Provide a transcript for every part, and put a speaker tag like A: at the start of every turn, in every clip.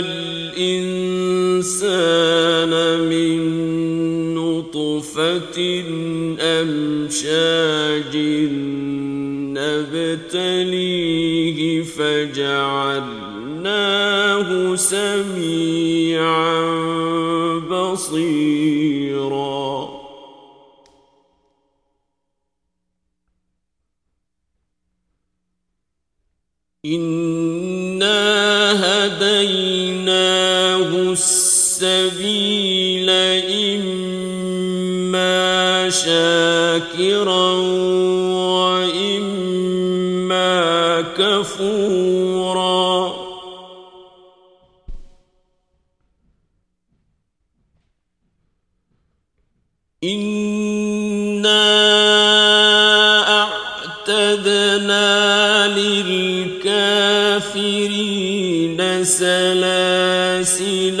A: الإنسان من نطفة أمشاج نبتليه فجعلناه سميعا بصيرا. إنا إما شاكرا وإما كفورا. إنا أعتدنا للكافرين سلاسل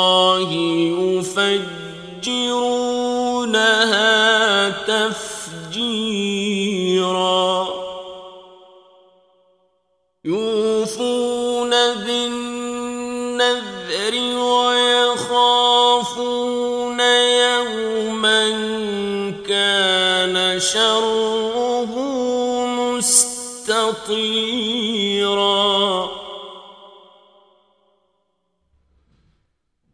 A: شره مستطيرا.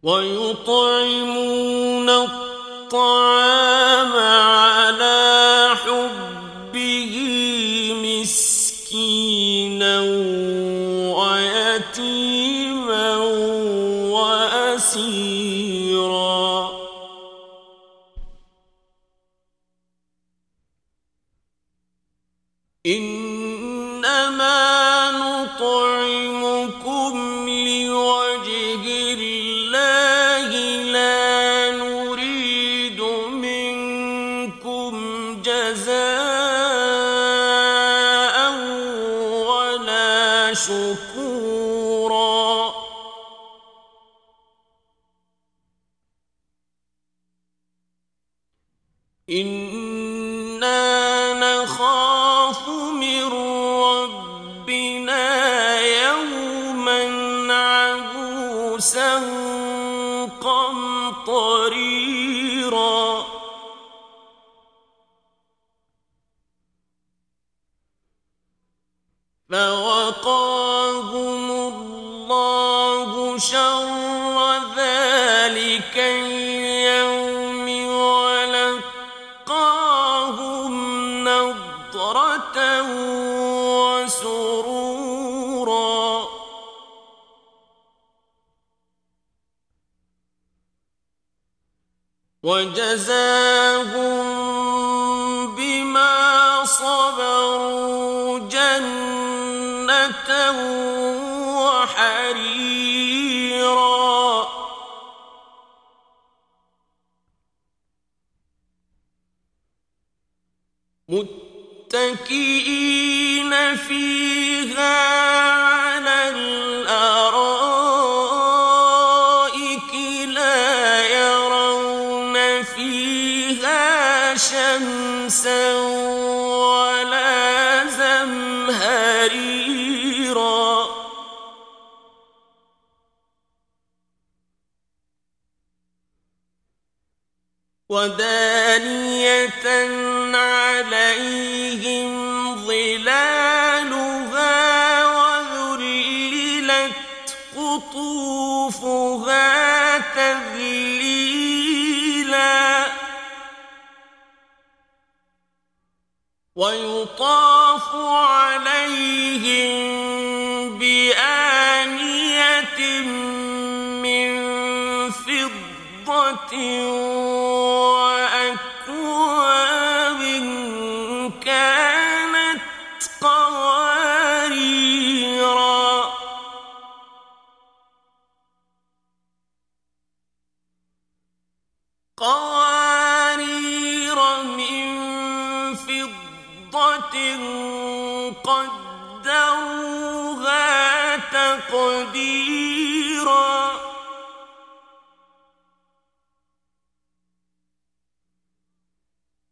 A: ويطعمون الطعام على حبه مسكينا ويتيما جزاء ولا شكورا. إنا نخاف من ربنا يوما عبوسا قمطريرا فوقاهم الله شر ذلك اليوم ولقاهم نضرة وسرورا. وجزاهم وحريرا. متكئين فيها على الأرائك لا يرون فيها شمسا ولا زمهريرا. خيرا ودانية عليهم ظلالها وذللت قطوفها تذليلا. ويطاف عليهم تقديرا.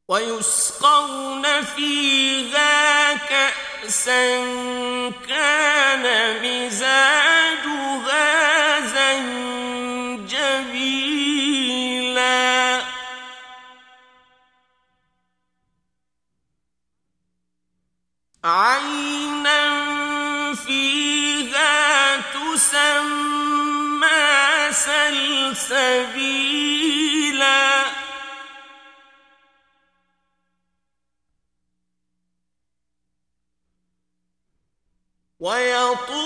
A: ويسقون فيها كأسا كان مزاجها زنجبيلا. عينا تسمى سلسبيلا ويطوف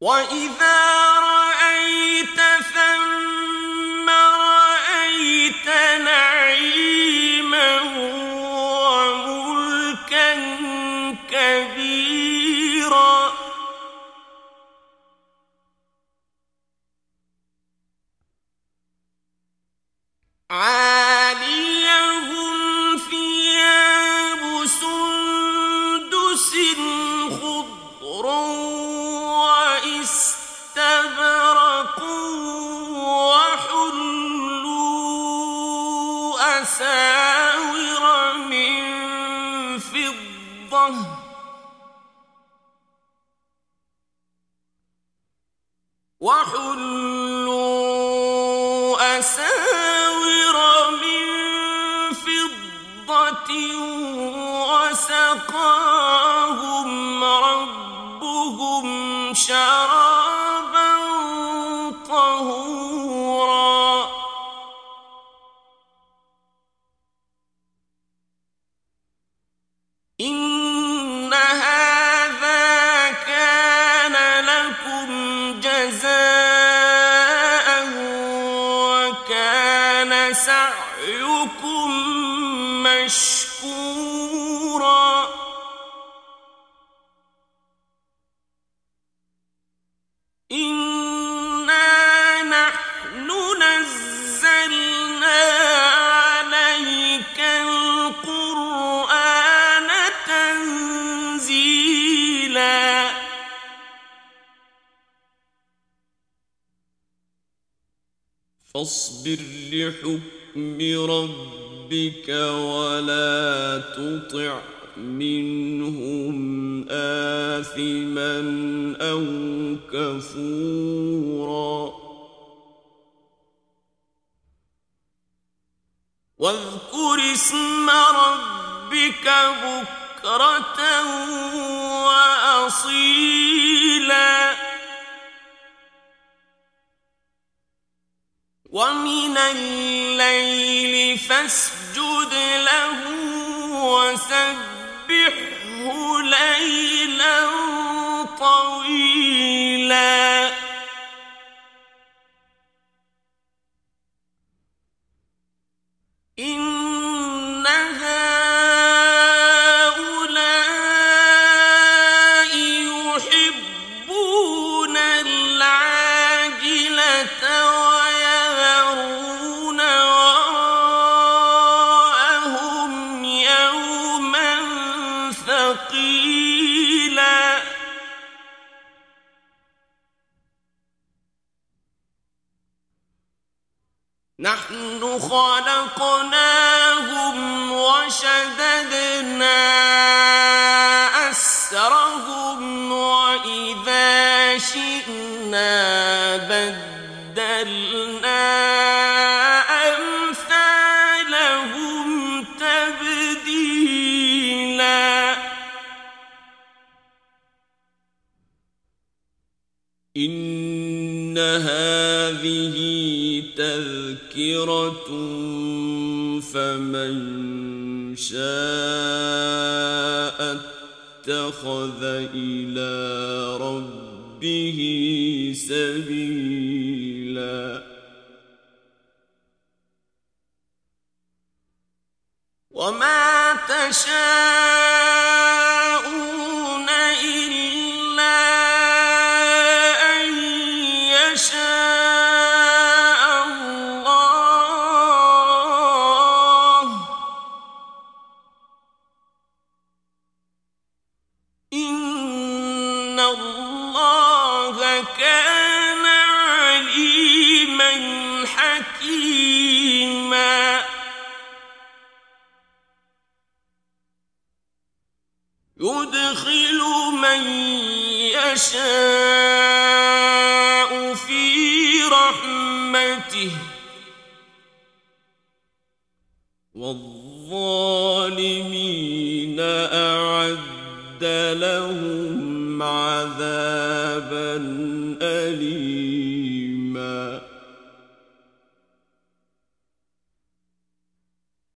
A: وإذا وحلوا أساور من فضة وسقاهم ربهم شرابا فاصبر لحكم ربك ولا تطع منهم آثما أو كفورا. واذكر اسم ربك بكرة وأصيلا. ومن الليل فاسجد له وسبحه ليلا طويلا. إن نحن خلقناهم وشددنا أسرهم وإذا شئنا بدلنا أمثالهم تبديلا. إن هذه تذكرة فمن شاء اتخذ إلى ربه سبيلا الله كان عليما حكيما. يدخل من يشاء في رحمته. والظالمين أعد لهم عذابا